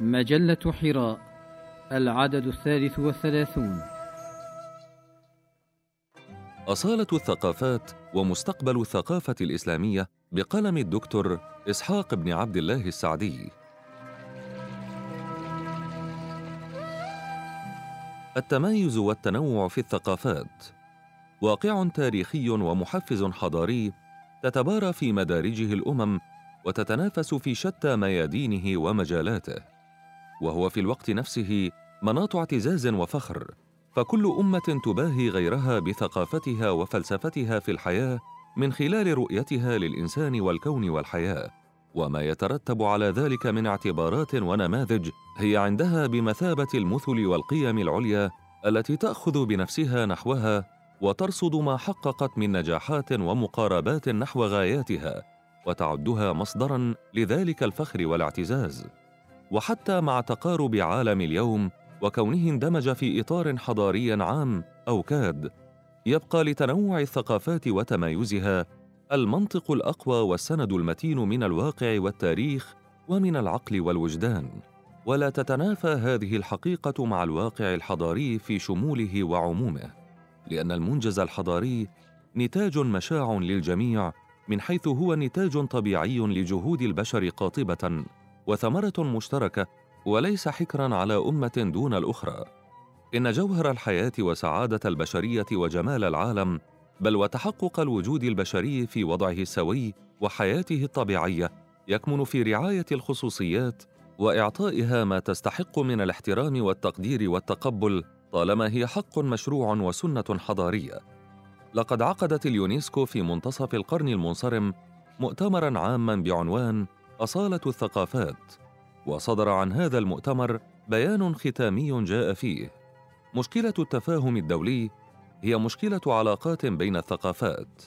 مجلة حراء العدد الثالث والثلاثون. أصالة الثقافات ومستقبل الثقافة الإسلامية بقلم الدكتور إسحاق بن عبد الله السعدي. التمايز والتنوع في الثقافات. واقع تاريخي ومحفز حضاري تتبارى في مدارجه الأمم وتتنافس في شتى ميادينه ومجالاته. وهو في الوقت نفسه مناط اعتزاز وفخر فكل أمة تباهي غيرها بثقافتها وفلسفتها في الحياة من خلال رؤيتها للإنسان والكون والحياة. وما يترتب على ذلك من اعتبارات ونماذج هي عندها بمثابة المثل والقيم العليا التي تأخذ بنفسها نحوها وترصد ما حققت من نجاحات ومقاربات نحو غاياتها وتعدها مصدرا لذلك الفخر والاعتزاز. وحتى مع تقارب عالم اليوم وكونه اندمج في إطار حضاري عام أو كاد يبقى لتنوع الثقافات وتمايزها المنطق الأقوى والسند المتين من الواقع والتاريخ ومن العقل والوجدان. ولا تتنافى هذه الحقيقة مع الواقع الحضاري في شموله وعمومه لأن المنجز الحضاري نتاج مشاع للجميع من حيث هو نتاج طبيعي لجهود البشر قاطبة. وثمرة مشتركة وليس حكرا على أمة دون الأخرى. إن جوهر الحياة وسعادة البشرية وجمال العالم بل وتحقق الوجود البشري في وضعه السوي وحياته الطبيعية يكمن في رعاية الخصوصيات وإعطائها ما تستحق من الاحترام والتقدير والتقبل طالما هي حق مشروع وسنة حضارية. لقد عقدت اليونسكو في منتصف القرن المنصرم مؤتمرا عاما بعنوان أصالة الثقافات وصدر عن هذا المؤتمر بيان ختامي جاء فيه. مشكلة التفاهم الدولي هي مشكلة علاقات بين الثقافات.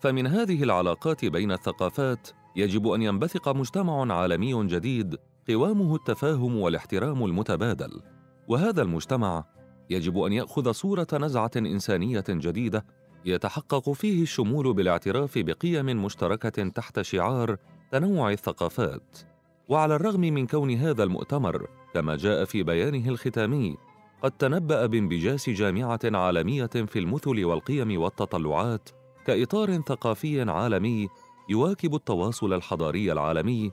فمن هذه العلاقات بين الثقافات يجب أن ينبثق مجتمع عالمي جديد قوامه التفاهم والاحترام المتبادل. وهذا المجتمع يجب أن يأخذ صورة نزعة إنسانية جديدة يتحقق فيه الشمول بالاعتراف بقيم مشتركة تحت شعار تنوع الثقافات. وعلى الرغم من كون هذا المؤتمر كما جاء في بيانه الختامي قد تنبأ بانبجاس جامعة عالمية في المثل والقيم والتطلعات كإطار ثقافي عالمي يواكب التواصل الحضاري العالمي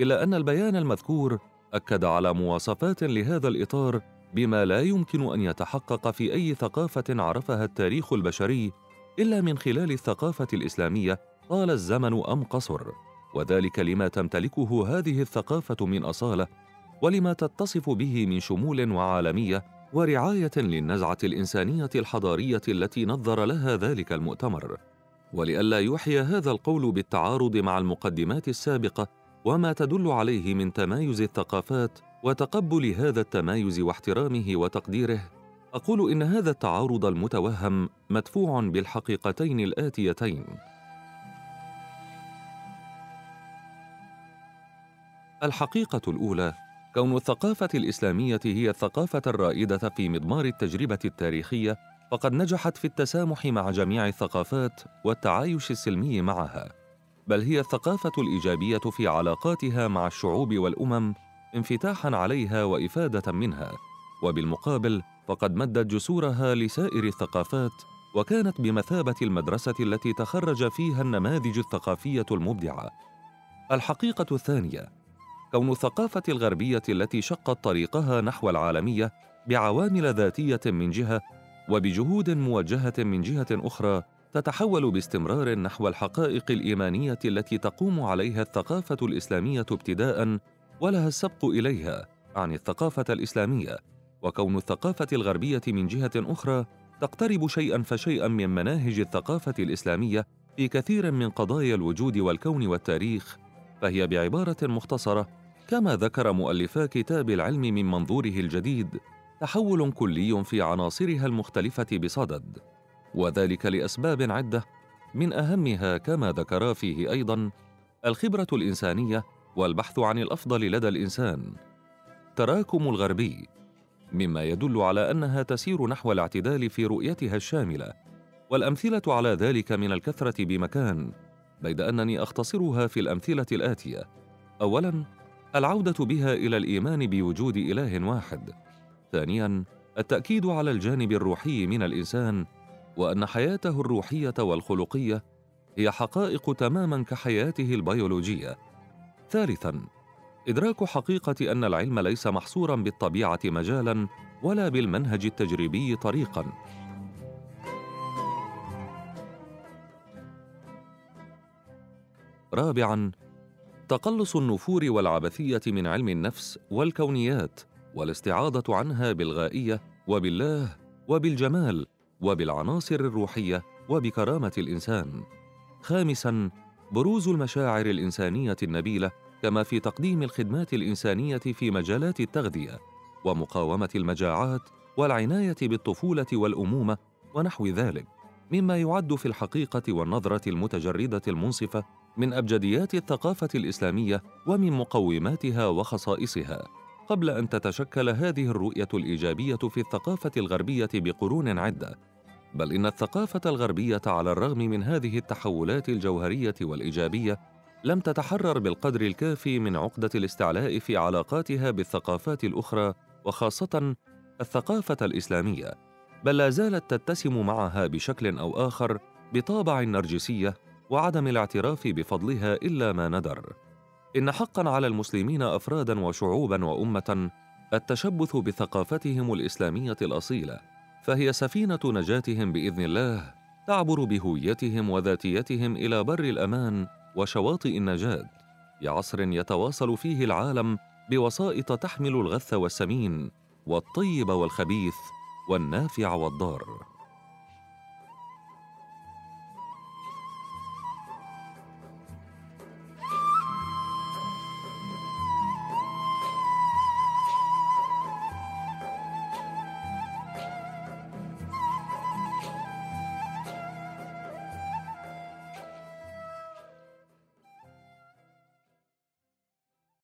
إلا أن البيان المذكور أكد على مواصفات لهذا الإطار بما لا يمكن أن يتحقق في أي ثقافة عرفها التاريخ البشري إلا من خلال الثقافة الإسلامية طال الزمن أم قصر. وذلك لما تمتلكه هذه الثقافة من أصالة ولما تتصف به من شمول وعالمية ورعاية للنزعة الإنسانية الحضارية التي نظر لها ذلك المؤتمر. ولئلا يوحي هذا القول بالتعارض مع المقدمات السابقة وما تدل عليه من تمايز الثقافات وتقبل هذا التمايز واحترامه وتقديره. أقول إن هذا التعارض المتوهم مدفوع بالحقيقتين الآتيتين. الحقيقة الأولى كون الثقافة الإسلامية هي الثقافة الرائدة في مضمار التجربة التاريخية فقد نجحت في التسامح مع جميع الثقافات والتعايش السلمي معها. بل هي الثقافة الإيجابية في علاقاتها مع الشعوب والأمم انفتاحا عليها وإفادة منها. وبالمقابل فقد مدت جسورها لسائر الثقافات وكانت بمثابة المدرسة التي تخرج فيها النماذج الثقافية المبدعة. الحقيقة الثانية كون الثقافه الغربية التي شقت طريقها نحو العالمية بعوامل ذاتية من جهة وبجهود موجهة من جهة أخرى تتحول باستمرار نحو الحقائق الإيمانية التي تقوم عليها الثقافة الإسلامية ابتداء ولها السبق إليها عن الثقافة الإسلامية. وكون الثقافة الغربية من جهة أخرى تقترب شيئا فشيئا من مناهج الثقافة الإسلامية في كثير من قضايا الوجود والكون والتاريخ فهي بعبارة مختصرة كما ذكر مؤلفا كتاب العلم من منظوره الجديد تحول كلي في عناصرها المختلفة بصدد. وذلك لأسباب عدة من أهمها كما ذكرا فيه أيضا الخبرة الإنسانية والبحث عن الأفضل لدى الإنسان. تراكم الغربي مما يدل على أنها تسير نحو الاعتدال في رؤيتها الشاملة. والأمثلة على ذلك من الكثرة بمكان بيد أنني أختصرها في الأمثلة الآتية. اولا العودة بها إلى الإيمان بوجود إله واحد. ثانيا التأكيد على الجانب الروحي من الإنسان وأن حياته الروحية والخلقية هي حقائق تماما كحياته البيولوجية. ثالثا إدراك حقيقة أن العلم ليس محصورا بالطبيعة مجالا ولا بالمنهج التجريبي طريقا. رابعا تقلص النفور والعبثية من علم النفس والكونيات والاستعاضة عنها بالغائية وبالله وبالجمال وبالعناصر الروحية وبكرامة الإنسان. خامسا بروز المشاعر الإنسانية النبيلة كما في تقديم الخدمات الإنسانية في مجالات التغذية ومقاومة المجاعات والعناية بالطفولة والأمومة ونحو ذلك مما يعد في الحقيقة والنظرة المتجردة المنصفة من أبجديات الثقافة الإسلامية ومن مقوماتها وخصائصها قبل أن تتشكل هذه الرؤية الإيجابية في الثقافة الغربية بقرون عدة. بل إن الثقافة الغربية على الرغم من هذه التحولات الجوهرية والإيجابية لم تتحرر بالقدر الكافي من عقدة الاستعلاء في علاقاتها بالثقافات الأخرى وخاصة الثقافة الإسلامية. بل لا زالت تتسم معها بشكل أو آخر بطابع النرجسيه وعدم الاعتراف بفضلها إلا ما ندر. إن حقا على المسلمين افرادا وشعوبا وأمة التشبث بثقافتهم الإسلامية الأصيلة فهي سفينة نجاتهم بإذن الله تعبر بهويتهم وذاتيتهم إلى بر الأمان وشواطئ النجاة في عصر يتواصل فيه العالم بوسائط تحمل الغث والسمين والطيب والخبيث والنافع والضار.